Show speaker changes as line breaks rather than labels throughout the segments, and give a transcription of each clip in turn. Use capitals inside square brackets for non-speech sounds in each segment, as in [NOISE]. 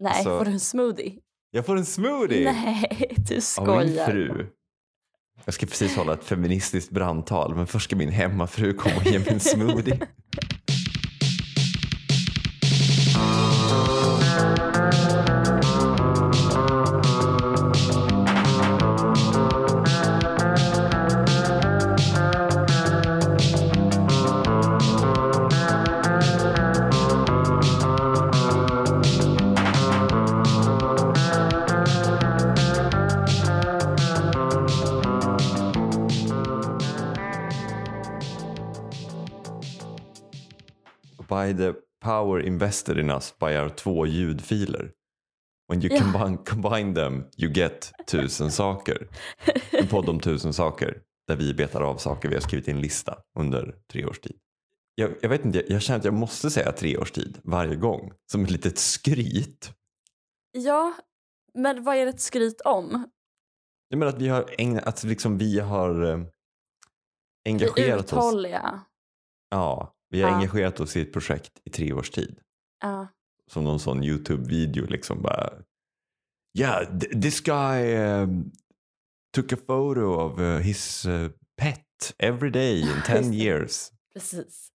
Nej,
Så-
får du en smoothie?
Jag får en smoothie
Nej, du
av min
skojar.
fru. Jag ska precis hålla ett feministiskt brandtal men först ska min hemmafru komma och ge mig en smoothie. [LAUGHS] power invested in us by our två ljudfiler. When you
Ja.
combine, them you get tusen saker. En podd om tusen saker där vi betar av saker vi har skrivit i en lista under tre års tid. Jag, jag vet inte, jag, jag känner att jag måste säga tre års tid varje gång som ett litet skryt.
Ja, men vad är det ett skryt om?
Jag menar att vi har, ägnat, att liksom vi har eh,
Vi
engagerat oss.
uthålliga.
Ja, vi har
Ja.
engagerat oss i ett projekt i tre års tid.
Ja.
som någon sån YouTube-video liksom bara Yeah, th- this guy um, took a photo of uh, his uh, pet every day [LAUGHS] in
Just
10
det.
years.
Precis.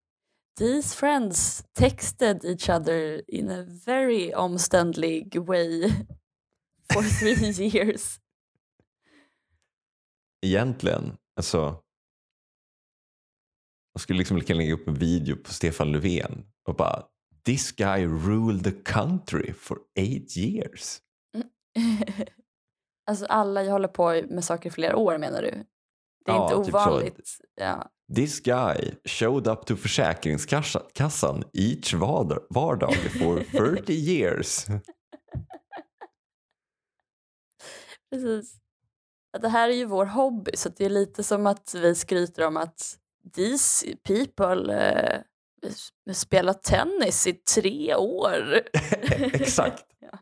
These friends texted each other in a very omständlig way for three [LAUGHS] years.
Egentligen, alltså jag skulle liksom gärna lägga upp en video på Stefan Löfven och bara This guy ruled the country for eight years. [LAUGHS]
alltså alla jag håller på med saker i flera år menar du? Det är
Ja,
inte
typ
ovanligt. Ja.
This guy showed up to Försäkringskassan each vardag, for [LAUGHS] 30 years.
Precis. Det här är ju vår hobby så det är lite som att vi skryter om att these people eh, s- spelar tennis i tre år. [LAUGHS]
Exakt. [LAUGHS]
Ja.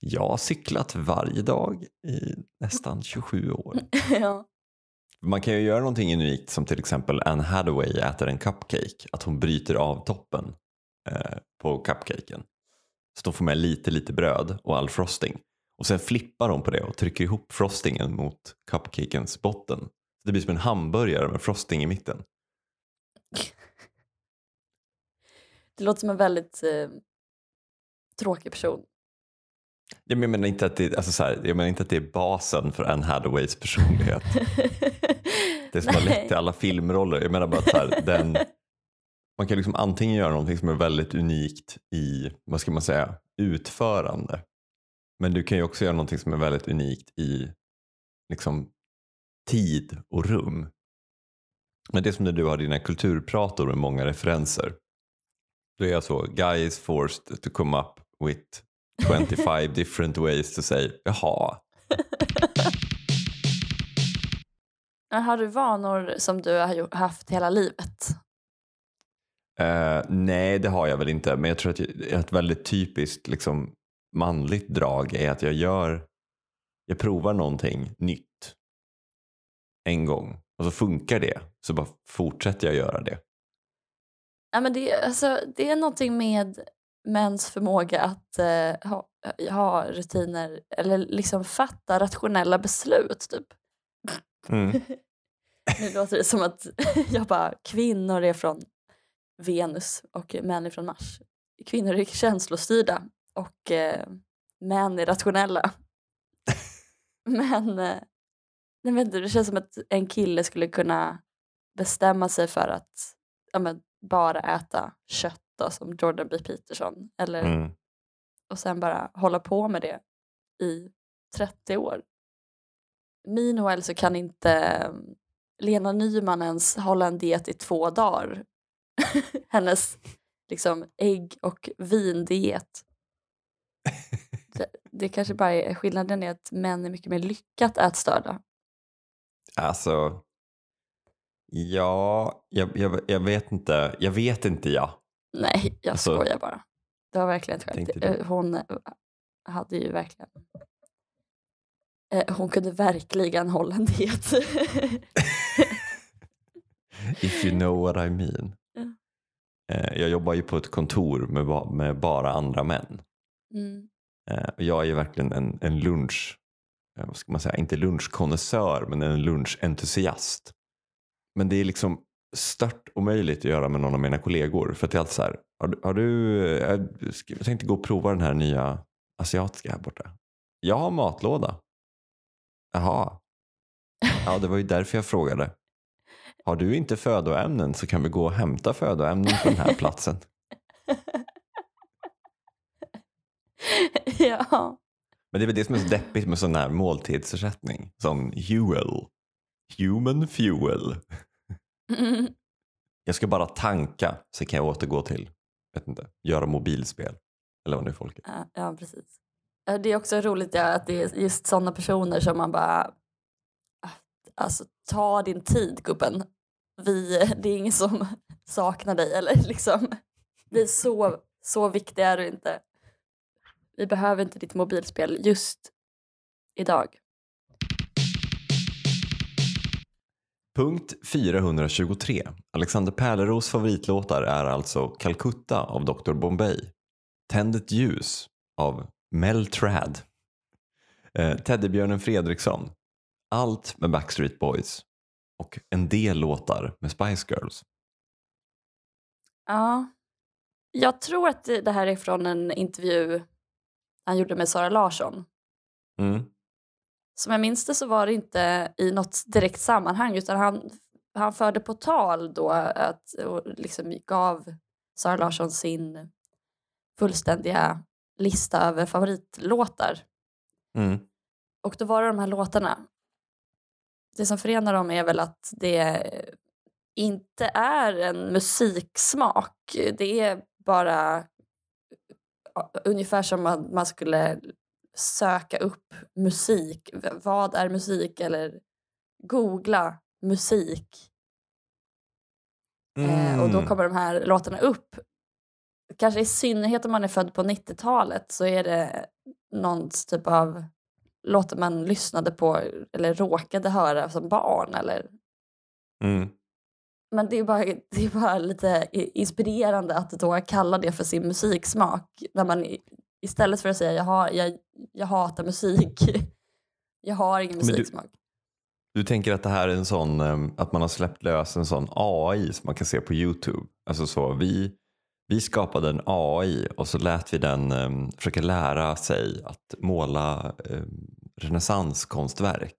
Jag har cyklat varje dag i nästan 27 år. [LAUGHS]
ja.
Man kan ju göra någonting unikt som till exempel Anne Hathaway äter en cupcake. Att hon bryter av toppen eh, på cupcaken. Så de får med lite, lite bröd och all frosting. Och sen flippar de på det och trycker ihop frostingen mot cupcakens botten. Så det blir som en hamburgare med frosting i mitten.
Det låter som en väldigt eh, tråkig person.
Jag menar inte att det, alltså så här, jag menar inte att det är basen för Anne Hathaways personlighet. [LAUGHS] Det som har lett till alla filmroller. Jag menar bara att här, den, man kan liksom antingen göra någonting som är väldigt unikt i, vad ska man säga, utförande. Men du kan ju också göra någonting som är väldigt unikt i liksom, tid och rum. Men det är som när du har dina kulturprator med många referenser. Då är jag så, guy is forced to come up with 25 [LAUGHS] different ways to say jaha. [LAUGHS]
Har du vanor som du har haft hela livet?
Eh, nej, det har jag väl inte. Men jag tror att ett väldigt typiskt liksom, manligt drag är att jag gör, jag provar någonting nytt en gång och så funkar det så bara fortsätter jag göra det.
Ja, men det, är- alltså, det är någonting med mäns förmåga att eh, ha, ha rutiner eller liksom fatta rationella beslut. Typ.
Mm. [LAUGHS]
Nu låter det som att [LAUGHS] jag bara, kvinnor är från Venus och män är från Mars. Kvinnor är känslostyrda och eh, män är rationella. [LAUGHS] Men eh, vet inte, det känns som att en kille skulle kunna bestämma sig för att ja, men, bara äta kött då, som Jordan B. Peterson. Eller,
Mm.
Och sen bara hålla på med det i 30 år. Meanwhile så kan inte um, Lena Nyman ens hålla en diet i två dagar. [LAUGHS] Hennes liksom ägg och vindiet. Det, det kanske bara är skillnaden är att män är mycket mer lyckat ätstörda.
Alltså, ja, jag, jag, jag vet inte. Jag vet inte ja.
Nej, jag
Alltså,
skojar bara. Det var verkligen ett skämt. Eh, Hon eh, hade ju verkligen... Eh, Hon kunde verkligen hålla en diet. [LAUGHS]
If you know what I mean.
Ja.
Eh, Jag jobbar ju på ett kontor med, med bara andra män.
mm.
Eh, jag är ju verkligen en, en lunch, eh, Eh, vad ska man säga, inte lunchkonnässör men en lunchentusiast. Men det är liksom stört omöjligt att göra med någon av mina kollegor. För att det är alltid så här, har du, har du eh, jag tänkte gå och prova den här nya asiatiska här borta. Jag har matlåda. Jaha. Ja, det var ju därför jag frågade. Har du inte födoämnen så kan vi gå och hämta födoämnen på den här platsen. [LAUGHS]
ja.
Men det är väl det som är så deppigt med sån här måltidsersättning. Som Huel. Human fuel.
Mm. [LAUGHS]
Jag ska bara tanka så kan jag återgå till, vet inte, göra mobilspel. Eller vad nu folk är.
Ja, precis. Det är också roligt ja, att det är just sådana personer som man bara... Alltså, ta din tid gubben. Vi, det är ingen som saknar dig. Eller liksom, vi är så, så viktiga är du inte. Vi behöver inte ditt mobilspel just idag.
Punkt 423. Alexander Pärleros favoritlåtar är alltså Calcutta av Dr Bombay, Tänd ett ljus av Mel Trad, eh, Teddybjörnen Fredriksson, allt med Backstreet Boys och en del låtar med Spice Girls.
Ja. Jag tror att det det här är från en intervju han gjorde med Sara Larsson.
Mm.
Som jag minns det så var det inte i något direkt sammanhang utan han, han förde på tal då att, och liksom gav Sara Larsson sin fullständiga lista över favoritlåtar.
Mm.
Och då var det de här låtarna. Det som förenar dem är väl att det inte är en musiksmak. Det är bara ungefär som att man skulle söka upp musik. Vad är musik? Eller googla musik. Eh, och då
Mm.
kommer de här låtarna upp. Kanske i synnerhet om man är född på 90-talet så är det någon typ av låtar man lyssnade på eller råkade höra som barn. Eller...
Mm.
Men det är, bara, det är bara lite inspirerande att då kalla det för sin musiksmak. När man istället för att säga jag, har, jag, jag hatar musik, [LAUGHS] jag har ingen
du-
musiksmak.
Du tänker att det här är en sån, eh, att man har släppt lös en sån AI som man kan se på Youtube. Alltså så, vi, vi skapade en AI och så lät vi den um, försöka lära sig att måla um, renässanskonstverk.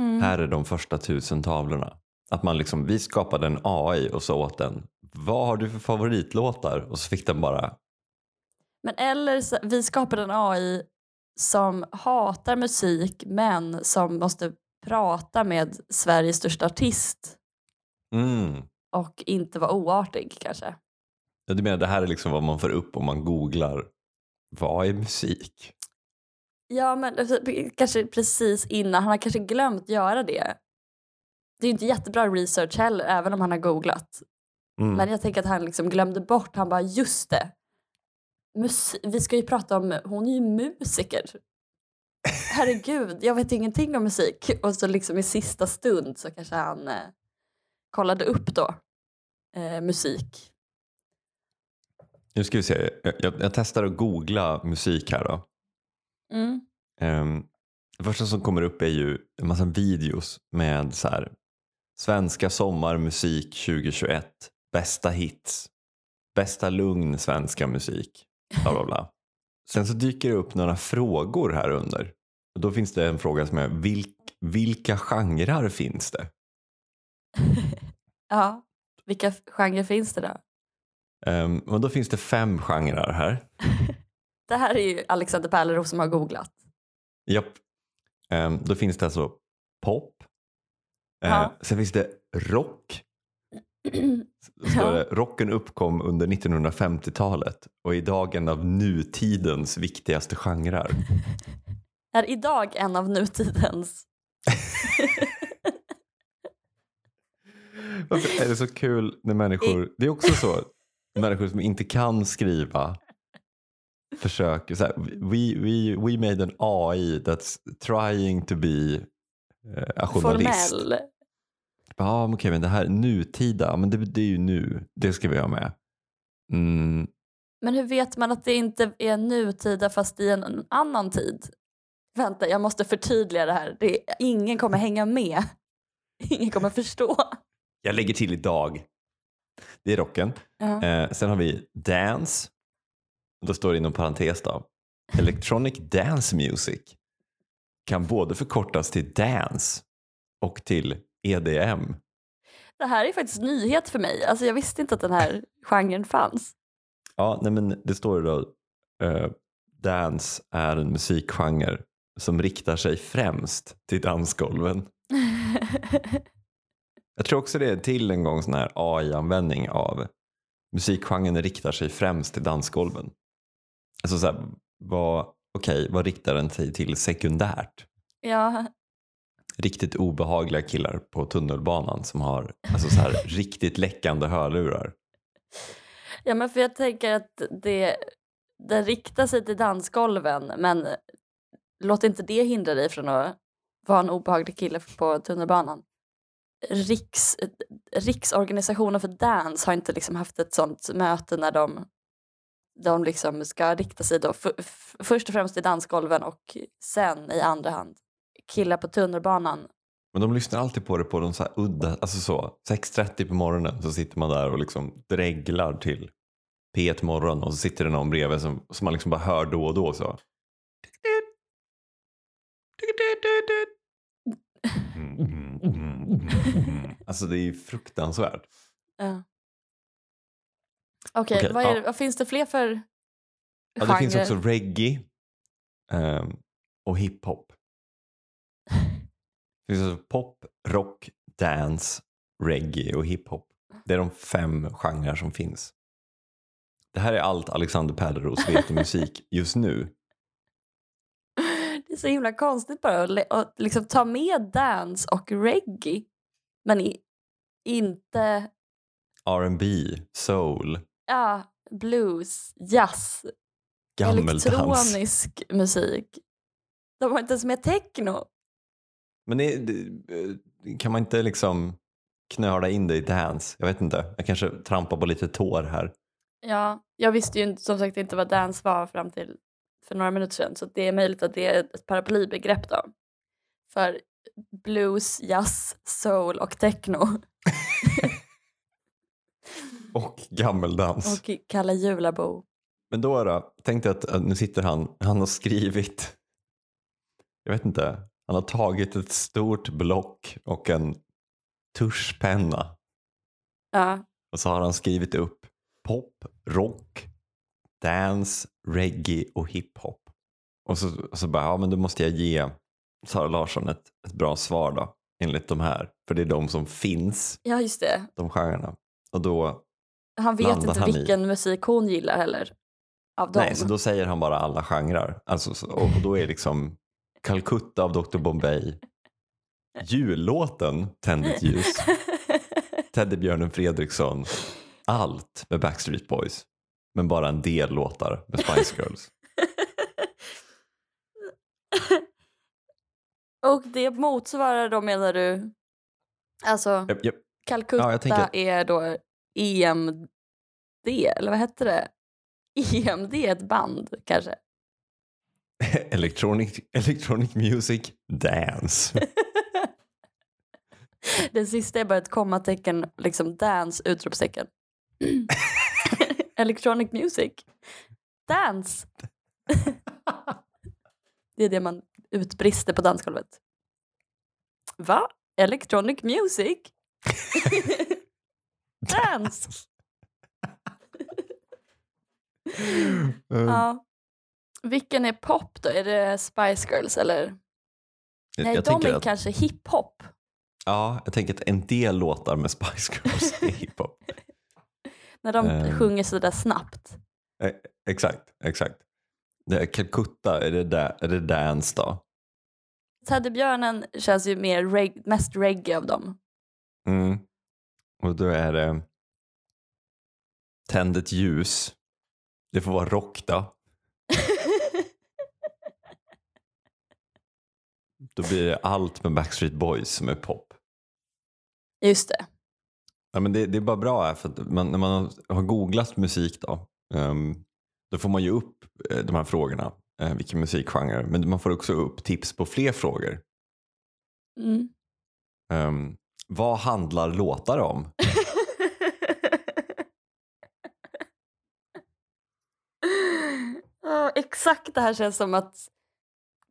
Mm.
Här är de första tusen tavlorna. Att man liksom, vi skapade en AI och så åt den, vad har du för favoritlåtar? Och så fick den bara,
Men eller så, vi skapade en AI som hatar musik men som måste prata med Sveriges största artist
mm.
och inte vara oartig kanske.
Ja, Du menar det här är liksom vad man får upp om man googlar, vad är musik?
Ja men alltså, kanske precis innan, han har kanske glömt göra det. Det är inte jättebra research heller även om han har googlat.
Mm.
Men jag tänker att han liksom glömde bort, han bara just det. Mus- vi ska ju prata om, hon är ju musiker. [LAUGHS] Herregud, jag vet ingenting om musik. Och så liksom i sista stund så kanske han eh, kollade upp då eh, musik.
Nu ska vi se, jag, jag, jag testar att googla musik här då.
Mm.
Um, det första som kommer upp är ju en massa videos med så här, svenska sommarmusik 2021, bästa hits, bästa lugn svenska musik, bla bla bla. [LAUGHS] Sen så dyker det upp några frågor här under. Och då finns det en fråga som är vilk, vilka genrer finns det? [LAUGHS]
Ja, vilka genrer finns det då?
Um, och då finns det fem genrer här. [LAUGHS]
Det här är ju Alexander Pärleros som har googlat.
Japp. Um, då finns det alltså pop. Eh,
Ja.
Sen finns det rock. [CLEARS THROAT] Det, rocken uppkom under 1950-talet och [LAUGHS] är idag en av nutidens viktigaste genrer.
är idag en av nutidens.
Varför är det så kul när människor, det är också så, människor som inte kan skriva försöker, så här, we, we, we made an AI that's trying to be eh, journalist.
Formell.
Ja, men okej, men det här nutida, men det, det är ju nu. Det ska vi ha med. Mm.
Men hur vet man att det inte är nutida fast i en annan tid? Vänta, jag måste förtydliga det här. Det är, ingen kommer hänga med. [LAUGHS] Ingen kommer förstå.
Jag lägger till idag. Det är rocken.
Ja.
Eh, sen har vi dance. Då står det inom parentes då. Electronic dance music kan både förkortas till dance och till EDM.
Det här är faktiskt nyhet för mig. Alltså jag visste inte att den här genren fanns.
Ja, nej men det står då eh, dance är en musikgenre som riktar sig främst till dansgolven. [LAUGHS] Jag tror också det är till en gång sån här AI-användning av musikgenren riktar sig främst till dansgolven. Alltså så här, vad, okej, vad riktar den sig till sekundärt?
ja,
Riktigt obehagliga killar på tunnelbanan som har alltså så här, [LAUGHS] riktigt läckande hörlurar.
ja, men för jag tänker att det, den riktar sig till dansgolven men låt inte det hindra dig från att vara en obehaglig kille på tunnelbanan. Riks, Riksorganisationen för dans har inte liksom haft ett sånt möte när de, de liksom ska rikta sig då först och främst till dansgolven och sen i andra hand killar på tunnelbanan.
Men de lyssnar alltid på det på de så här udda, alltså så 6.30 på morgonen så sitter man där och liksom dreglar till P1 morgon och så sitter det någon bredvid som, som man liksom bara hör då och då så. [LAUGHS] Alltså det är ju fruktansvärt.
Ja. Okej,
Okej,
vad,
ja.
vad finns det fler för
Ja, det finns också reggae ehm, och hiphop. [LAUGHS] Det finns alltså pop, rock, dance, reggae och hiphop. Det är de fem genrer som finns. Det här är allt Alexander Pärleros vet om musik [LAUGHS] just nu.
Det är så himla konstigt bara att, liksom ta med dance och reggae. Men i, inte
R&B, soul,
ja, blues, jazz,
gammeldans.
elektronisk musik. De har inte ens med techno.
Men det, det, kan man inte liksom knöla in det i dance? Jag vet inte. Jag kanske trampar på lite tår här.
Ja, jag visste ju som sagt inte vad dance var fram till för några minuter sedan. Så det är möjligt att det är ett paraplybegrepp då. För blues, jazz, soul och techno. [LAUGHS] [LAUGHS]
Och gammeldans.
Och Kalle Julabo.
Men då då, tänkte att att nu sitter han, han har skrivit, jag vet inte, han har tagit ett stort block och en tuschpenna
Ja,
och så har han skrivit upp pop, rock, dance, reggae och hiphop. Och så, och så bara, ja men då måste jag ge Sara Larsson ett, ett bra svar då, enligt de här. För det är de som finns,
ja just det.
de genrerna. Och då,
Han vet inte
han i-
vilken musik hon gillar heller. Av dem.
nej, så då säger han bara alla genrer. Alltså, så- och, då är liksom Calcutta av Dr Bombay, jullåten Tänd ett ljus, [LAUGHS] Teddybjörnen Fredriksson, allt med Backstreet Boys. Men bara en del låtar med Spice Girls. [LAUGHS]
och det motsvarar då menar du, alltså. Calcutta
Ja, tänker-
är då EMD, eller vad hette det? EMD är ett band kanske? [LAUGHS]
Electronic, electronic Music Dance. [LAUGHS]
Den sista är bara ett kommatecken, liksom dance, utropstecken. [CLEARS THROAT] Electronic music. Dance. [LAUGHS] det är det man utbrister på dansgolvet. Va? Electronic music? Dance. [LAUGHS] ja. Vilken är pop då? Är det Spice Girls eller? Nej,
jag
de är
att,
kanske hiphop.
ja, jag tänker att en del låtar med [LAUGHS] Spice Girls är hiphop.
När de
Ehm.
sjunger sådär snabbt.
Eh, exakt, exakt. Calcutta, är det, da, är det dance då?
Teddybjörnen känns ju mer reg- mest reggae av dem.
Mm. Och då är det Tänd ett ljus. Det får vara rock då. [LAUGHS] Då blir det allt med Backstreet Boys som är pop.
Just det.
Ja, men det, det är bara bra här för att man, när man har googlat musik då. ehm, Då får man ju upp eh, de här frågorna, eh, vilken musikgenre, men man får också upp tips på fler frågor.
Mm.
Um, vad handlar låtar om?
Ja, exakt det här känns som att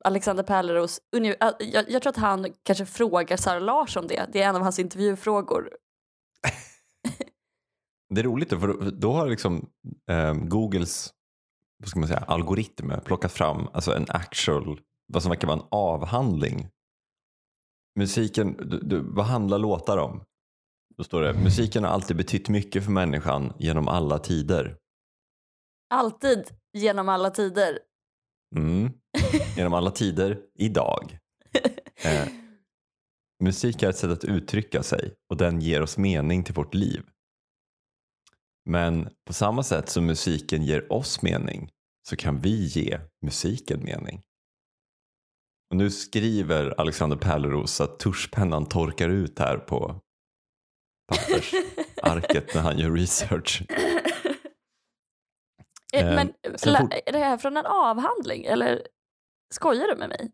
Alexander Pärleros, äh, jag, jag tror att han kanske frågar Sara Larsson det. Det är en av hans intervjufrågor. [LAUGHS]
Det är roligt då, för då har liksom ehm, Googles vad ska man säga, algoritm plockat fram alltså en actual, vad som verkar vara en avhandling. Musiken, du, du, vad handlar låtar om? Då står det, musiken har alltid betytt mycket för människan genom alla tider.
Alltid genom alla tider.
Mm. Genom alla tider, idag. [LAUGHS] Eh, musik är ett sätt att uttrycka sig och den ger oss mening till vårt liv. Men på samma sätt som musiken ger oss mening så kan vi ge musiken mening. Och nu skriver Alexander Pärleros att tuschpennan torkar ut här på pappersarket när han gör research.
Eh,
Eh,
Men
fort-
är det här från en avhandling eller skojar du med mig?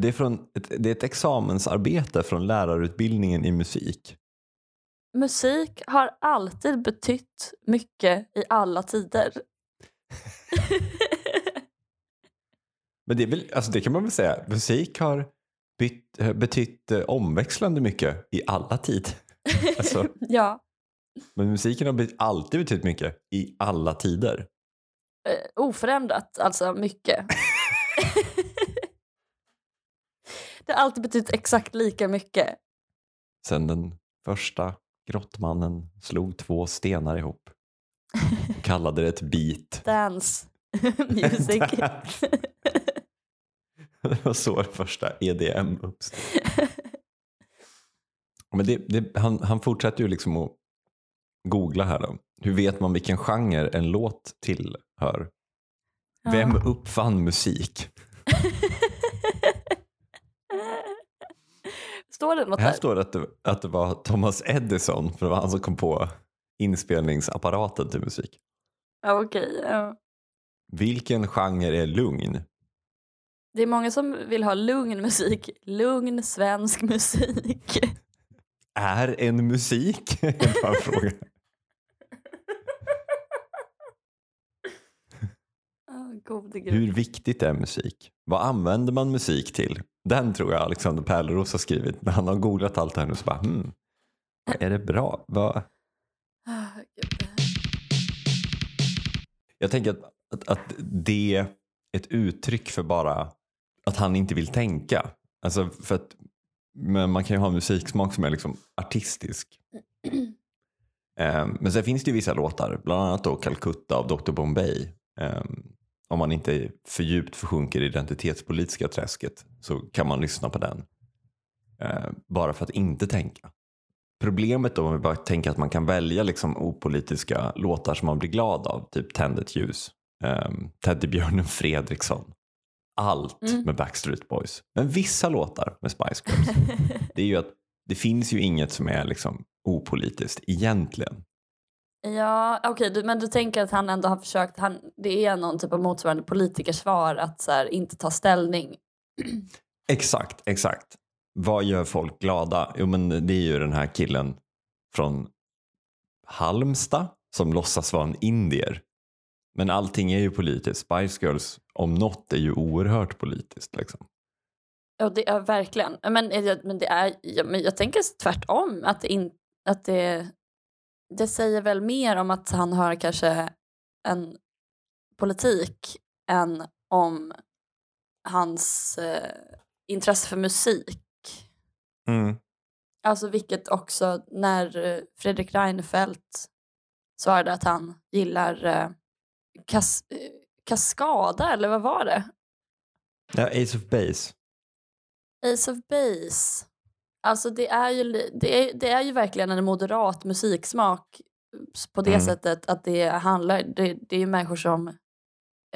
Det är, från ett, det är ett examensarbete från lärarutbildningen i musik.
Musik har alltid betytt mycket i alla tider. [LAUGHS]
Men det, är väl, alltså det kan man väl säga, musik har bytt, eh, betytt eh, omväxlande mycket i alla tid. [LAUGHS] Alltså,
ja,
men musiken har alltid betytt mycket i alla tider.
eh, oförändrat alltså mycket. [LAUGHS] det har alltid betytt exakt lika mycket.
Sen den första grottmannen slog två stenar ihop och kallade det ett beat. [LAUGHS]
Dance music.
Det var så det första EDM uppstod. [LAUGHS] Men det, det, han, han fortsätter ju liksom att googla här då. Hur vet man vilken genre en låt tillhör? Vem
Ja.
uppfann musik? [LAUGHS]
Står det något
Här
där?
står det att, det att det var Thomas Edison, för det var han som kom på inspelningsapparaten till musik.
Ja, okej. ja.
Vilken genre är lugn?
Det är många som vill ha lugn musik. Lugn svensk musik.
Är en musik? [LAUGHS] Bara en fråga. [LAUGHS] Hur viktigt är musik? Vad använder man musik till? Den tror jag Alexander Pärleros har skrivit när han har googlat allt det här nu så bara hmm, är det bra? Vad?
Ah.
Jag tänker att, att, att det är ett uttryck för bara att han inte vill tänka. Alltså för att men man kan ju ha en musiksmak som är liksom artistisk. [CLEARS THROAT] Ehm, Men sen finns det ju vissa låtar, bland annat då Calcutta av Dr Bombay. Ehm, Om man inte för djupt försjunker i identitetspolitiska träsket så kan man lyssna på den. Ehm, Bara för att inte tänka. Problemet då om vi bara tänker att man kan välja liksom opolitiska låtar som man blir glad av, typ Tänd ett ljus, um, Teddybjörnen Fredriksson. Allt
Mm.
med Backstreet Boys. Men vissa låtar med Spice Girls, [LAUGHS] det är ju att det finns ju inget som är liksom opolitiskt egentligen.
Ja, okej, du, men du tänker att han ändå har försökt, han, det är någon typ av motsvarande politikersvar att så här, inte ta ställning. [CLEARS THROAT]
Exakt, exakt. Vad gör folk glada? Jo men det är ju den här killen från Halmstad som låtsas vara en indier. Men allting är ju politiskt. Spice Girls om något är ju oerhört politiskt. Liksom.
Ja, det är verkligen. Men, eh, men, det är, men jag tänker tvärtom. Att, det in, att det, det säger väl mer om att han har kanske en politik än om hans eh, intresse för musik. Alltså vilket också när eh, Fredrik Reinfeldt svarade att han gillar eh, kas, eh, Kaskada eller vad var det?
Ja, Ace of Base.
Ace of Base. Alltså det är ju, det är, det är ju verkligen en moderat musiksmak på det
Mm.
sättet att det handlar, det, det är ju människor som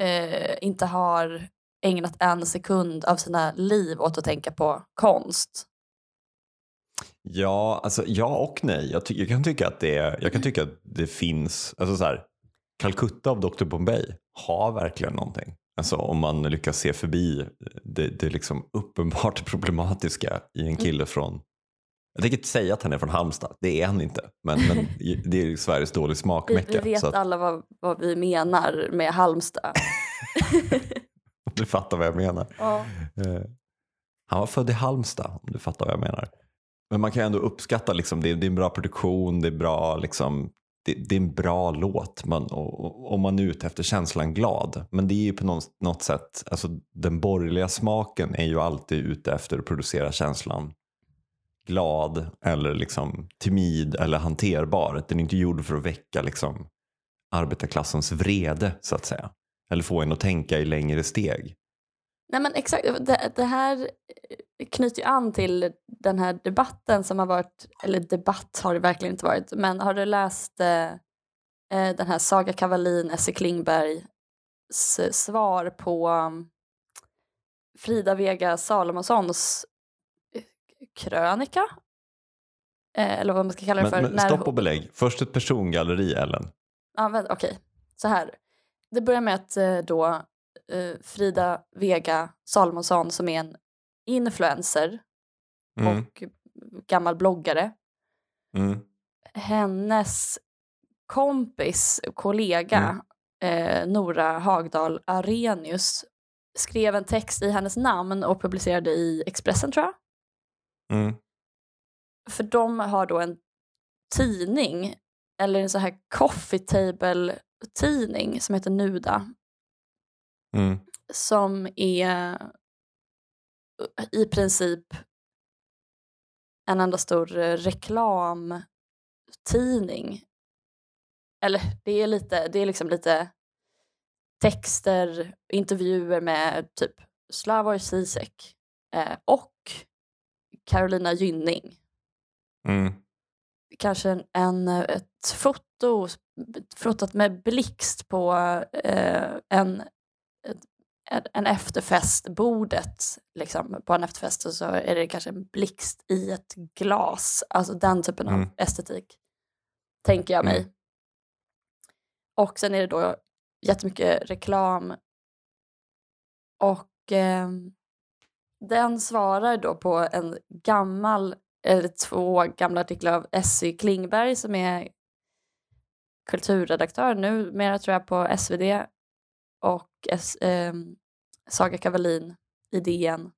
eh, inte har ägnat en sekund av sina liv åt att tänka på konst.
Ja, alltså ja och nej. Jag, ty- jag, kan tycka att det, jag kan tycka att det finns, alltså så här, Calcutta av Dr Bombay har verkligen någonting. Alltså om man lyckas se förbi det, det liksom uppenbart [LAUGHS] problematiska i en kille från jag tänker inte säga att han är från Halmstad, det är han inte. Men, men [LAUGHS] det är Sveriges dålig smakmecka.
Vi, vi vet
att...
alla vad, vad vi menar med Halmstad. [LAUGHS]
du fattar vad jag menar.
Ja.
Eh, han var född i Halmstad om du fattar vad jag menar. Men man kan ändå uppskatta, liksom, det, är, det är en bra produktion, det är, bra, liksom, det, det är en bra låt man, om man är ute efter känslan glad. Men det är ju på något, något sätt, alltså, den borgerliga smaken är ju alltid ute efter att producera känslan glad eller liksom timid eller hanterbar. Den är inte gjord för att väcka liksom arbetarklassens vrede så att säga. Eller få en att tänka i längre steg.
Nej men exakt, det, det, här knyter ju an till den här debatten som har varit, eller debatt har det verkligen inte varit, men har du läst eh, eh den här Saga Kavalin, Esse Klingbergs svar på um, Frida Vega Salomonssons eh, krönika? Eh, eller vad man ska kalla det
men,
för.
Men, stopp och belägg, först ett persongalleri Ellen.
Ja, Okej, okay. så här. Det börjar med att eh, då eh, Frida Vega Salomonsson som är en influencer mm. och gammal bloggare. Mm. Hennes kompis, kollega mm. eh, Nora Hagdahl Arrhenius skrev en text i hennes namn och publicerade i Expressen tror jag. Mm. För de har då en tidning, eller en så här coffee table tidning som heter Nuda Mm. Som är i princip en enda stor eh, reklamtidning. Eller det är lite, det är liksom lite texter, intervjuer med typ Slavoj Zizek eh, och Carolina Gynning. Mm. Kanske en, ett foto fotat med blixt på eh, en en efterfest, bordet liksom, på en efterfest så är det kanske en blixt i ett glas. Alltså den typen mm. av estetik, tänker jag mig. Mm. Och sen är det då jättemycket reklam. Och eh, den svarar då på en gammal, eller två gamla artiklar av Essy Klingberg som är kulturredaktör numera tror jag på SvD och eh, Saga Kavalin i DN.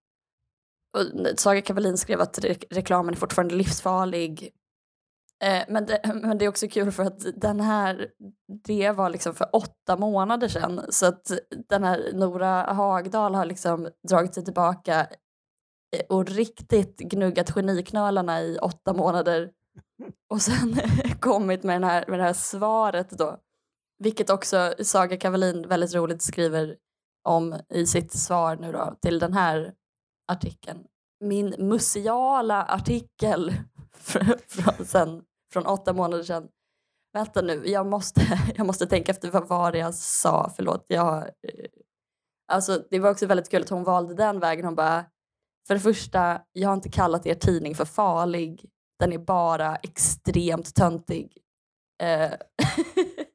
Och Saga Kavalin skrev att re reklamen är fortfarande livsfarlig. Eh, men, det, [LAUGHS] men det är också kul för att den här, det var liksom för åtta månader sedan. Så att den här Nora Hagdal har liksom dragit sig tillbaka eh, och riktigt gnuggat geniknölarna i åtta månader. [LAUGHS] Och sen [LAUGHS] kommit med, den här, med det här svaret då. Vilket också Saga Kavalin väldigt roligt skriver om i sitt svar nu då till den här artikeln. Min museala artikel [LAUGHS] från, sen, från åtta månader sedan. Vänta nu, jag måste, [LAUGHS] jag måste tänka efter vad var det jag sa, förlåt. Jag, eh, alltså, det var också väldigt kul att hon valde den vägen. Hon bara, för det första, jag har inte kallat er tidning för farlig. Den är bara extremt töntig. Eh, [LAUGHS]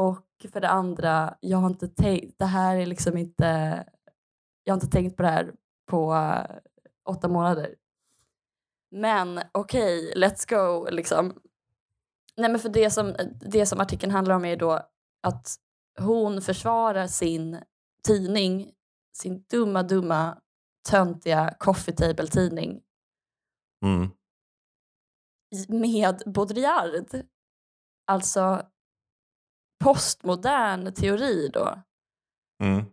Och för det andra, jag har inte tänkt, det här är liksom inte, jag har inte tänkt på det här på uh, åtta månader. Men okej, okay, let's go liksom. Nej men för det som, det som artikeln handlar om är då att hon försvarar sin tidning, sin dumma, dumma, töntiga coffee table tidning. Mm. Med Baudrillard. Alltså postmodern teori då. Mm.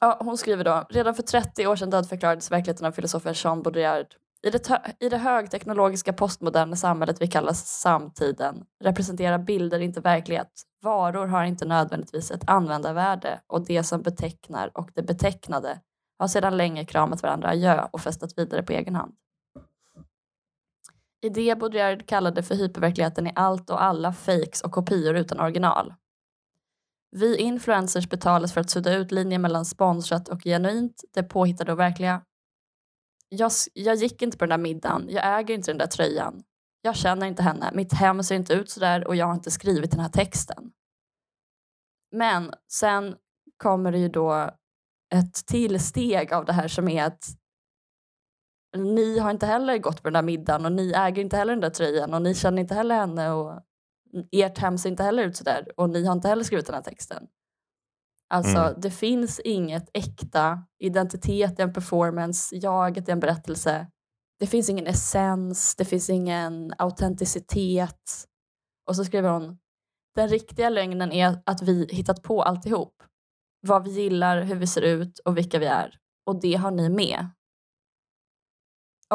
Ja, hon skriver då, redan för 30 år sedan dödförklarades verkligheten av filosofen Jean Baudrillard. I det, I det högteknologiska postmoderna samhället vi kallar samtiden representerar bilder inte verklighet. Varor har inte nödvändigtvis ett användarvärde och det som betecknar och det betecknade har sedan länge kramat varandra adjö och festat vidare på egen hand. I det Baudrillard kallade för hyperverkligheten är allt och alla fakes och kopior utan original. Vi influencers betalas för att sudda ut linjen mellan sponsrat och genuint, det påhittade och verkliga. Jag, jag gick inte på den där middagen, jag äger inte den där tröjan. Jag känner inte henne, mitt hem ser inte ut sådär och jag har inte skrivit den här texten. Men sen kommer det ju då ett till steg av det här som är att ni har inte heller gått på den där middagen och ni äger inte heller den där tröjan och ni känner inte heller henne och ert hem ser inte heller ut sådär och ni har inte heller skrivit den här texten. Alltså
Mm.
det finns inget äkta identitet i en performance, jaget i en berättelse. Det finns ingen essens, det finns ingen autenticitet. Och så skriver hon, den riktiga lögnen är att vi hittat på alltihop. Vad vi gillar, hur vi ser ut och vilka vi är. Och det har ni med.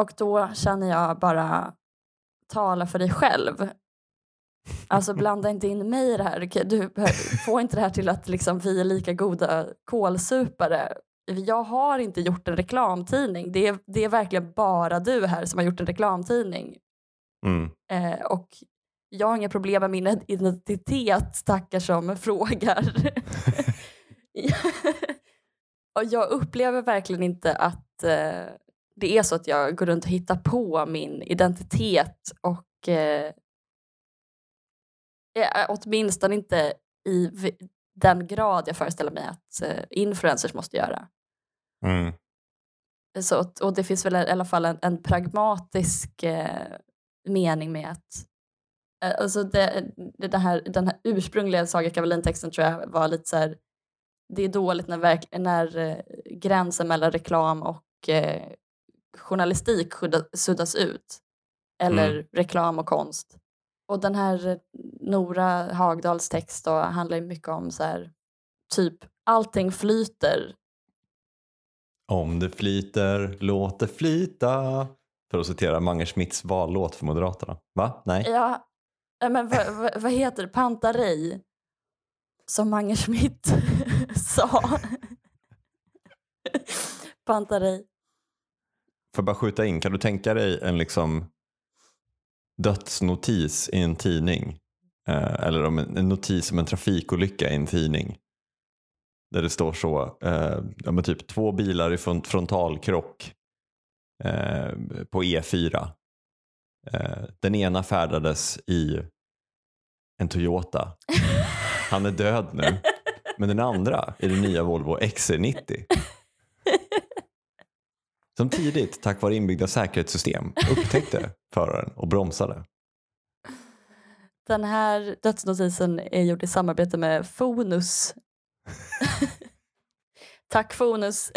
Och då känner jag bara, tala för dig själv. Alltså blanda inte in mig i det här. Du får inte det här till att liksom vi är lika goda kålsupare. Jag har inte gjort en reklamtidning. Det är, det är verkligen bara du här som har gjort en reklamtidning.
Mm.
Eh, och jag har inga problem med min identitet, stackar som frågar. [LAUGHS] [LAUGHS] och jag upplever verkligen inte att eh, det är så att jag går runt och hittar på min identitet och eh, eh, åtminstone inte i den grad jag föreställer mig att eh, influencers måste göra.
Mm.
Så, och det finns väl i alla fall en, en pragmatisk eh, mening med att eh, alltså det, det, det här, den här ursprungliga Saga Kavalin-texten tror jag var lite så här det är dåligt när, verk, när eh, gränsen mellan reklam och eh, journalistik suddas ut. Eller
Mm.
reklam och konst. Och den här eh, Nora Hagdals text då handlar ju mycket om så här typ allting flyter
Om det flyter, låt det flyta. För att citera Mange Schmidts vallåt för Moderaterna. Va? Nej?
Ja, men vad, vad, vad heter det? Pantarej? Som Mange Schmidt [LAUGHS] sa. Pantarej.
Får jag bara skjuta in, kan du tänka dig en liksom dödsnotis i en tidning? Eh, eller om en, en notis om en trafikolycka i en tidning. Där det står så, eh, ja, men typ två bilar i front, frontalkrock eh, på E4. Eh, den ena färdades i en Toyota. [LAUGHS] Han är död nu. Men den andra är den nya Volvo XC90. Som tidigt, tack vare inbyggda säkerhetssystem, upptäckte föraren och bromsade.
Den här dödsnotisen är gjord i samarbete med Fonus. Tack Fonus.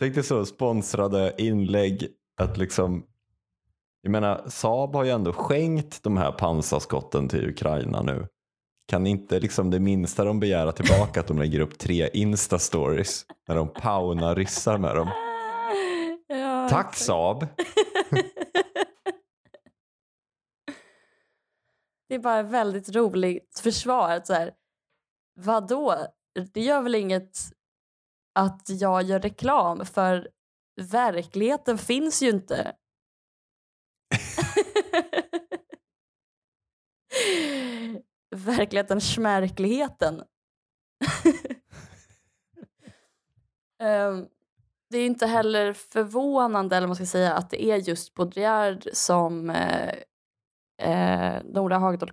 Tänk dig så sponsrade inlägg att liksom jag menar Saab har ju ändå skänkt de här pansarskotten till Ukraina nu. Kan inte liksom det minsta de begära tillbaka att de lägger upp tre Insta-stories när de paunar ryssar med dem. [LAUGHS]
Ja,
Tack
exakt.
Saab! [LAUGHS]
Det är bara väldigt roligt försvar. Så här, vadå? Det gör väl inget att jag gör reklam för verkligheten finns ju inte. [LAUGHS] verkligheten, smärkligheten. [LAUGHS] Ehm, det är inte heller förvånande eller man ska säga att det är just Baudrillard som eh, eh, Nora Hagdahl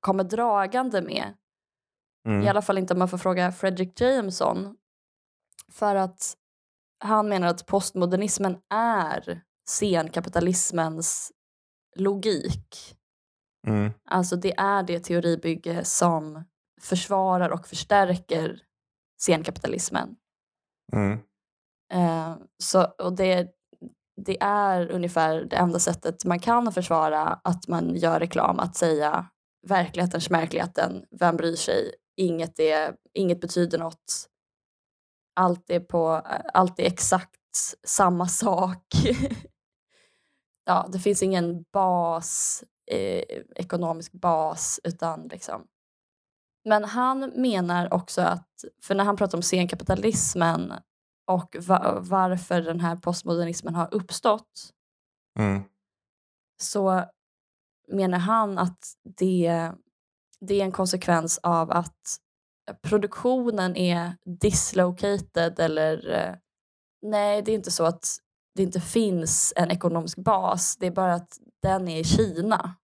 kommer dragande med. I
Mm.
alla fall inte om man får fråga Fredrik Jameson. För att han menar att postmodernismen är scenkapitalismens logik.
Mm.
Alltså det är det teoribygge som försvarar och förstärker scenkapitalismen.
Mm.
Eh, så, och det, det är ungefär det enda sättet man kan försvara att man gör reklam, att säga verkligheten, smärkligheten, vem bryr sig, inget, är, inget betyder något, allt är, på, allt är exakt samma sak. [LAUGHS] ja, det finns ingen bas, eh, ekonomisk bas, utan liksom men han menar också att, för när han pratar om scenkapitalismen och va- varför den här postmodernismen har uppstått
Mm.
så menar han att det, det är en konsekvens av att produktionen är dislocated eller eh, nej, det är inte så att det inte finns en ekonomisk bas. Det är bara att den är i Kina.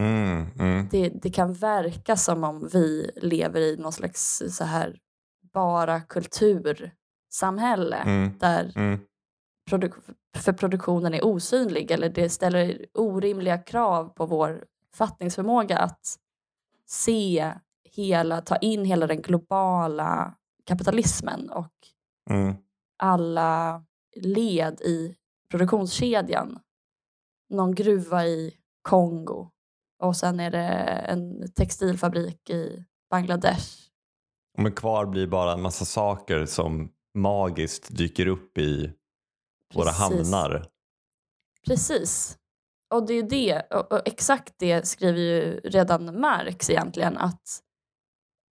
Mm, mm,
Det, det kan verka som om vi lever i någon slags så här bara kultursamhälle
mm,
där
mm.
produk- för produktionen är osynlig eller det ställer orimliga krav på vår fattningsförmåga att se hela, ta in hela den globala kapitalismen och
Mm.
alla led i produktionskedjan. Någon gruva i Kongo och sen är det en textilfabrik i Bangladesh.
Men kvar blir bara en massa saker som magiskt dyker upp i våra
Precis.
hamnar.
Precis. Och det är det, och, och exakt det skriver ju redan Marx egentligen att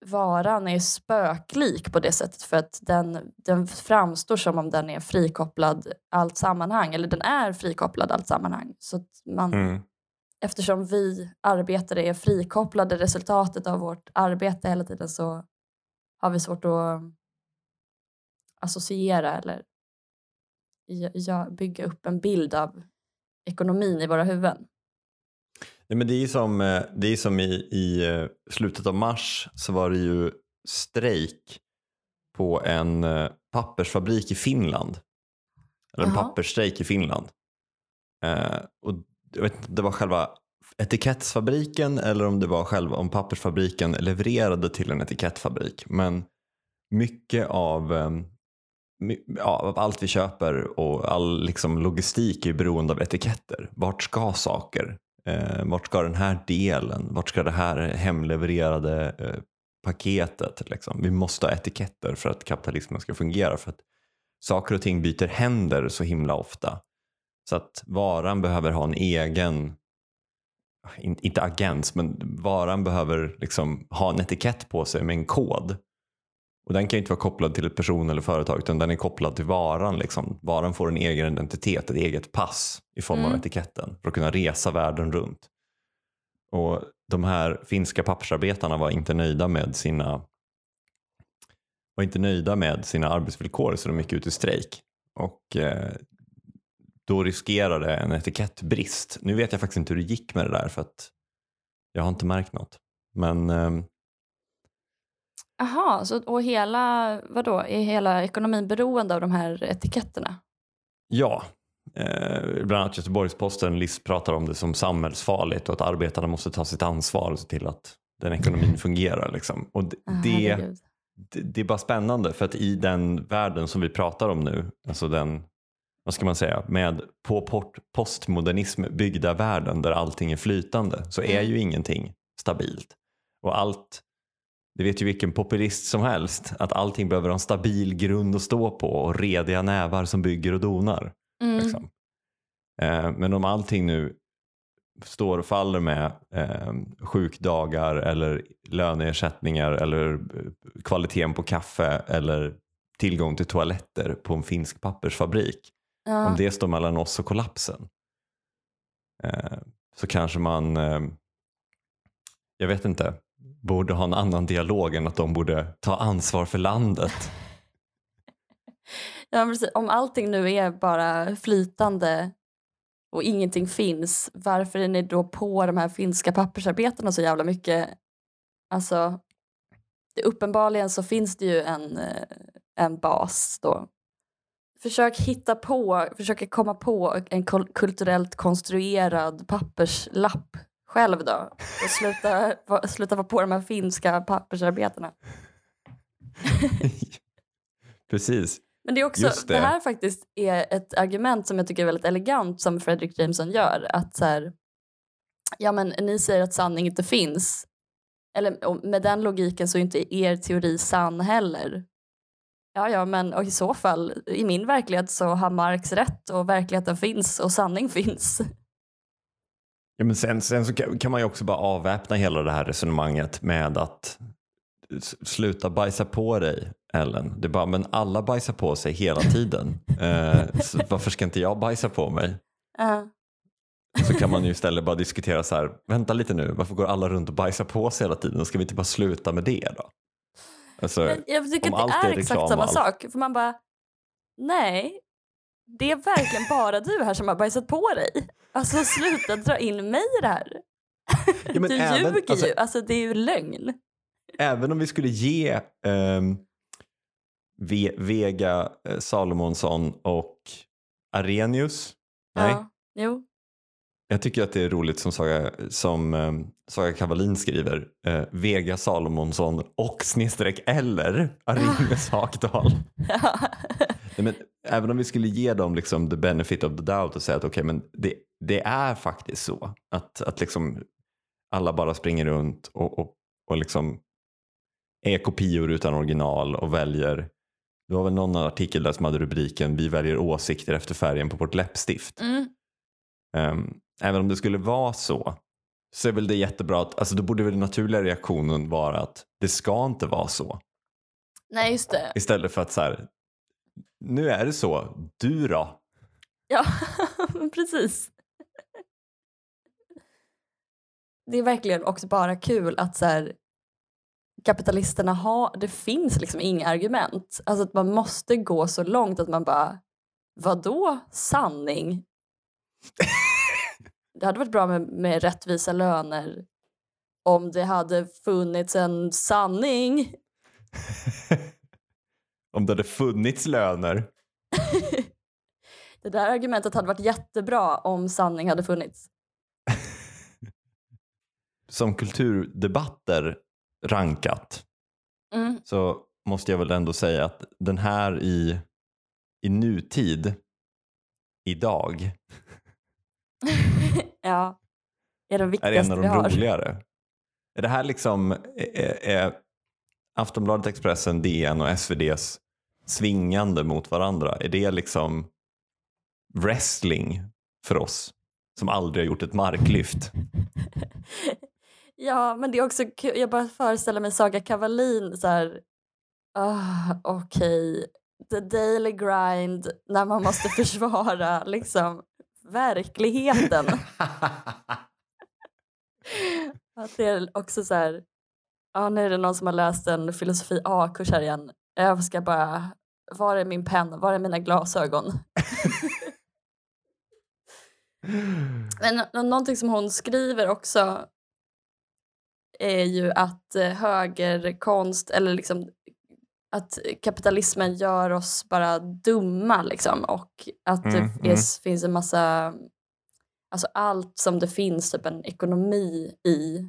varan är spöklik på det sättet för att den, den framstår som om den är frikopplad allt sammanhang, eller den är frikopplad allt sammanhang. Så att man,
Mm.
eftersom vi arbetare är frikopplade resultatet av vårt arbete hela tiden så har vi svårt att associera eller bygga upp en bild av ekonomin i våra huvuden.
Nej, men det är som, eh, det är som i, i eh, slutet av mars så var det ju strejk på en eh, pappersfabrik i Finland. Eller en
Jaha.
pappersstrejk i Finland. Eh, och jag vet inte det var själva etikettsfabriken eller om det var själva om pappersfabriken levererade till en etikettfabrik. Men mycket av, ja, av allt vi köper och all liksom, logistik är beroende av etiketter. Vart ska saker? Eh, vart ska den här delen? Vart ska det här hemlevererade eh, paketet? Liksom? Vi måste ha etiketter för att kapitalismen ska fungera. För att saker och ting byter händer så himla ofta. Så att varan behöver ha en egen, inte agens, men varan behöver liksom ha en etikett på sig med en kod. Och den kan inte vara kopplad till ett person eller företag utan den är kopplad till varan. Liksom. Varan får en egen identitet, ett eget pass i form av
Mm.
etiketten för att kunna resa världen runt. Och de här finska pappersarbetarna var inte nöjda med sina var inte nöjda med sina arbetsvillkor så de gick ut i strejk. Och eh, då riskerade en etikettbrist. Nu vet jag faktiskt inte hur det gick med det där för att jag har inte märkt något. Men ehm,
Jaha, så, och hela, vadå, är hela ekonomin beroende av de här etiketterna?
Ja, eh, bland annat Göteborgs-Posten pratar om det som samhällsfarligt och att arbetarna måste ta sitt ansvar och se till att den ekonomin fungerar. Liksom. Och det,
Ah,
det, det är bara spännande för att i den världen som vi pratar om nu, alltså den, vad ska man säga, med på port, postmodernism byggda världen där allting är flytande så är
Mm.
ju ingenting stabilt. Och allt, det vet ju vilken populist som helst, att allting behöver ha en stabil grund att stå på och rediga nävar som bygger och donar.
Mm.
Liksom. Eh, men om allting nu står och faller med eh, sjukdagar eller löneersättningar eller eh, kvaliteten på kaffe eller tillgång till toaletter på en finsk pappersfabrik.
Ja.
Om det står mellan oss och kollapsen eh, så kanske man, eh, jag vet inte, borde ha en annan dialog än att de borde ta ansvar för landet.
Ja, precis. Om allting nu är bara flytande och ingenting finns, varför är ni då på de här finska pappersarbetarna så jävla mycket? Alltså, det, uppenbarligen så finns det ju en, eh, en bas då. Försök hitta på, försök komma på en kulturellt konstruerad papperslapp själv då. Och sluta, [LAUGHS] sluta vara på de här finska pappersarbetarna. [LAUGHS]
Precis.
Men det är också, det.
det.
här faktiskt är ett argument som jag tycker är väldigt elegant som Fredrik Jameson gör. Att så här, ja men ni säger att sanning inte finns. Eller med den logiken så är inte er teori sann heller. Ja, ja, men och i så fall, i min verklighet så har Marx rätt och verkligheten finns och sanning [LAUGHS] finns.
Ja, men sen, sen så kan, man ju också bara avväpna hela det här resonemanget med att sluta bajsa på dig Ellen. Det är bara, men alla bajsar på sig hela tiden. [LAUGHS] Eh, varför ska inte jag bajsa på mig?
Ja.
Så kan man ju istället bara diskutera så här, vänta lite nu, varför går alla runt och bajsar på sig hela tiden? Ska vi inte bara sluta med det då? Alltså,
jag tycker att det
är
är exakt
reklam
samma
allt.
sak. För man bara, nej, det är verkligen bara du här som har bajsat på dig. Alltså sluta dra in mig i det här.
Ja,
du
även-
ljuger
alltså-
ju, alltså det är ju lögn.
Även om vi skulle ge ehm, Ve- Vega eh, Salomonsson och Arrhenius. Nej,
Ja, jo.
jag tycker att det är roligt som Saga, som, ehm, Saga Kavalin skriver. Eh, Vega Salomonsson och snedstreck eller Arrhenius Hakdal. [LAUGHS]
Ja.
Nej, men även om vi skulle ge dem liksom the benefit of the doubt och säga att okej, men det, det är faktiskt så att, att liksom alla bara springer runt och, och, och liksom är kopior utan original och väljer. Det var väl någon artikel där som hade rubriken Vi väljer åsikter efter färgen på vårt läppstift.
Mm.
Ehm, även om det skulle vara så så är väl det jättebra att, alltså då borde väl den naturliga reaktionen vara att det ska inte vara så.
Nej just det.
Istället för att så här, nu är det så, du då?
Ja, [LAUGHS] precis. Det är verkligen också bara kul att så här, kapitalisterna har, det finns liksom inga argument. Alltså att man måste gå så långt att man bara, vadå sanning? [LAUGHS] Det hade varit bra med, med rättvisa löner om det hade funnits en sanning. [LAUGHS]
Om det hade funnits löner. [LAUGHS]
Det där argumentet hade varit jättebra om sanning hade funnits. [LAUGHS]
Som kulturdebatter rankat
Mm.
så måste jag väl ändå säga att den här i, i nutid, idag, [LAUGHS]
ja, är den
är en av de roligare. Är det här liksom är, är Aftonbladet, Expressen, DN och SVDs svingande mot varandra? Är det liksom wrestling för oss som aldrig har gjort ett marklyft? [LAUGHS]
ja, men det är också kul. Jag bara föreställer mig Saga Kavalin så här. Ah, Okej, the daily grind när man måste [LAUGHS] försvara liksom verkligheten. [LAUGHS] Att det är också så här. Ja, nu är det någon som har läst en filosofi A-kurs här igen. Jag ska bara, var är min penna, var är mina glasögon? [LAUGHS] Men nå- någonting som hon skriver också är ju att eh, högerkonst eller liksom att kapitalismen gör oss bara dumma liksom och att det
Mm,
är,
mm.
finns en massa alltså allt som det finns typ en ekonomi i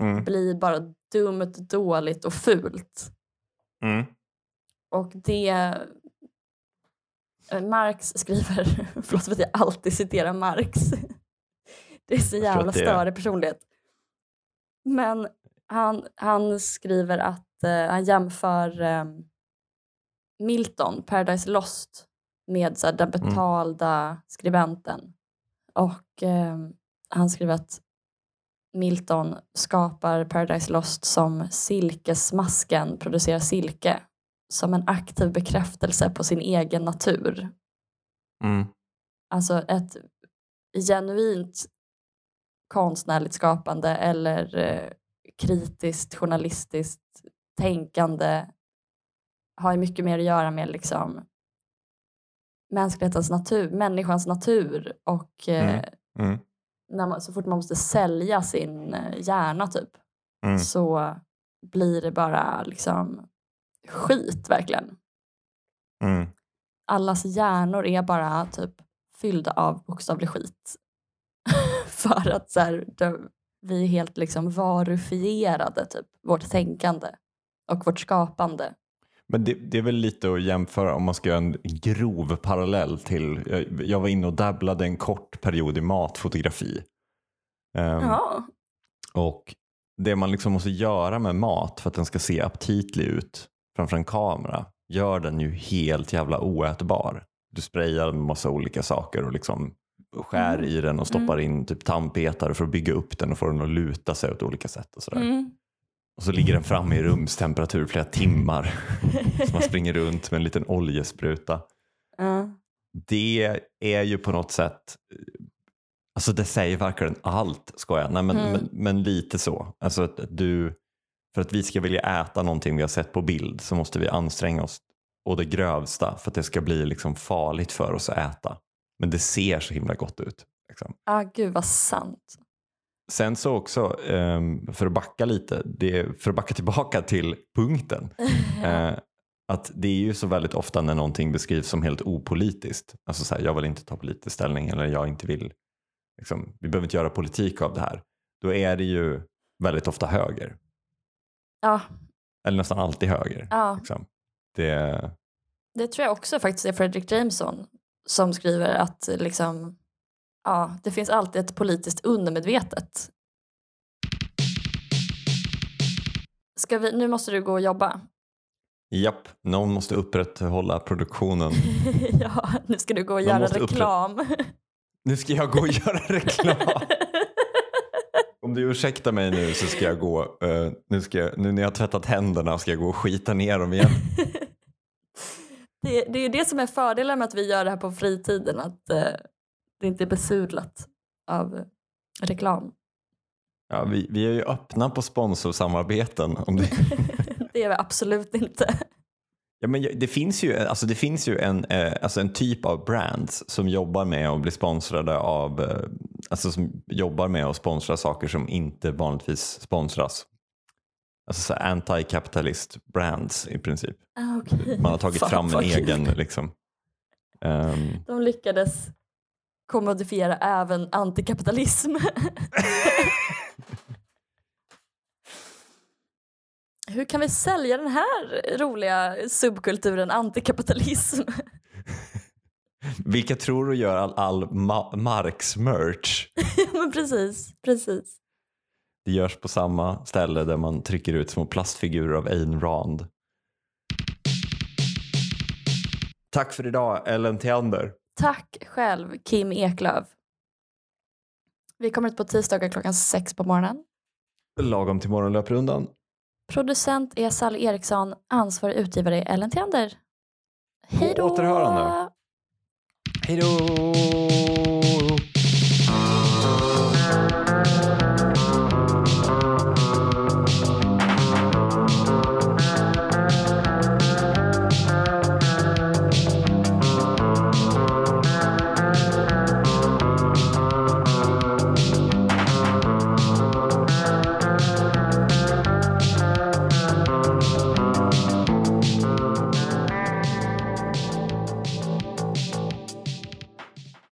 Mm,
blir bara dumt, dåligt och fult.
Mm.
Och det eh, Marx skriver, [LAUGHS] förlåt för att jag alltid citerar Marx. [LAUGHS] Det är så jävla störig personlighet. Men han, han skriver att eh, han jämför eh, Milton, Paradise Lost, med så här, den
Mm.
betalda skribenten. Och eh, han skriver att Milton skapar Paradise Lost som silkesmasken producerar silke som en aktiv bekräftelse på sin egen natur.
Mm.
Alltså ett genuint konstnärligt skapande eller eh, kritiskt journalistiskt tänkande har ju mycket mer att göra med liksom mänsklighetens natur, människans natur och eh,
Mm. Mm.
När man, så fort man måste sälja sin eh, hjärna typ
Mm.
så blir det bara liksom skit verkligen.
Mm.
Allas hjärnor är bara typ fyllda av bokstavlig skit. [LAUGHS] För att så här, de, vi är helt liksom varufierade, typ, vårt tänkande och vårt skapande.
Men det, det är väl lite att jämföra om man ska göra en grov parallell till, jag, jag var inne och dabblade en kort period i matfotografi.
Ja.
Och det man liksom måste göra med mat för att den ska se aptitlig ut framför en kamera gör den ju helt jävla oätbar. Du sprayar med massa olika saker och liksom skär
Mm.
i den och stoppar in typ tandpetare för att bygga upp den och få den att luta sig åt olika sätt. Och, sådär.
Mm.
Och så ligger den framme i rumstemperatur flera timmar. [LAUGHS] så man springer runt med en liten oljespruta.
ja.
Det är ju på något sätt Alltså det säger verkligen allt, ska jag. Nej, men,
Mm.
men, men lite så. Alltså att du, för att vi ska vilja äta någonting vi har sett på bild så måste vi anstränga oss och det grövsta för att det ska bli liksom farligt för oss att äta. Men det ser så himla gott ut. Liksom.
Ah, gud vad sant.
Sen så också, um, för att backa lite, för att backa tillbaka till punkten. uh, [LAUGHS] att det är ju så väldigt ofta när någonting beskrivs som helt opolitiskt. Alltså så här, jag vill inte ta politisk ställning eller jag inte vill, liksom, vi behöver inte göra politik av det här. Då är det ju väldigt ofta höger.
Ja.
Eller nästan alltid höger.
Ja.
Liksom. Det...
det tror jag också faktiskt är Fredrik Jameson som skriver att liksom, ja, det finns alltid ett politiskt undermedvetet. Ska vi, nu måste du gå och jobba.
Japp, någon måste upprätthålla produktionen. [LAUGHS]
ja, nu ska du gå och göra reklam. Upprätt... [LAUGHS]
Nu ska jag gå och göra [LAUGHS] reklam. Om du ursäktar mig nu så ska jag gå, uh, nu, ska jag, nu när jag har tvättat händerna ska jag gå och skita ner dem igen.
det, det är det som är fördelen med att vi gör det här på fritiden, att uh, det inte är besudlat av reklam.
Ja, vi, vi är ju öppna på sponsorsamarbeten. Om det... [LAUGHS]
det är vi absolut inte.
Ja, men det finns ju, alltså det finns ju en, eh, alltså en typ av brands som jobbar med att bli sponsrade av, eh, alltså som jobbar med att sponsra saker som inte vanligtvis sponsras. Alltså så anti-kapitalist brands i princip.
Ah, okay.
Man har tagit [LAUGHS] Fan, fram en egen liksom.
Um... De lyckades kommodifiera även antikapitalism. [LAUGHS] hur kan vi sälja den här roliga subkulturen antikapitalism?
Vilka tror du gör all, all ma Marx-merch? [LAUGHS]
men precis, precis.
Det görs på samma ställe där man trycker ut små plastfigurer av Ayn Rand. Tack för idag, Ellen Theander.
Tack själv, Kim Eklöf. Vi kommer ut på tisdagar klockan sex på morgonen.
Lagom till morgonlöprundan.
Producent är Sally Eriksson, ansvarig utgivare är Ellen Theander. Hej då!
Återhörande. Hej då!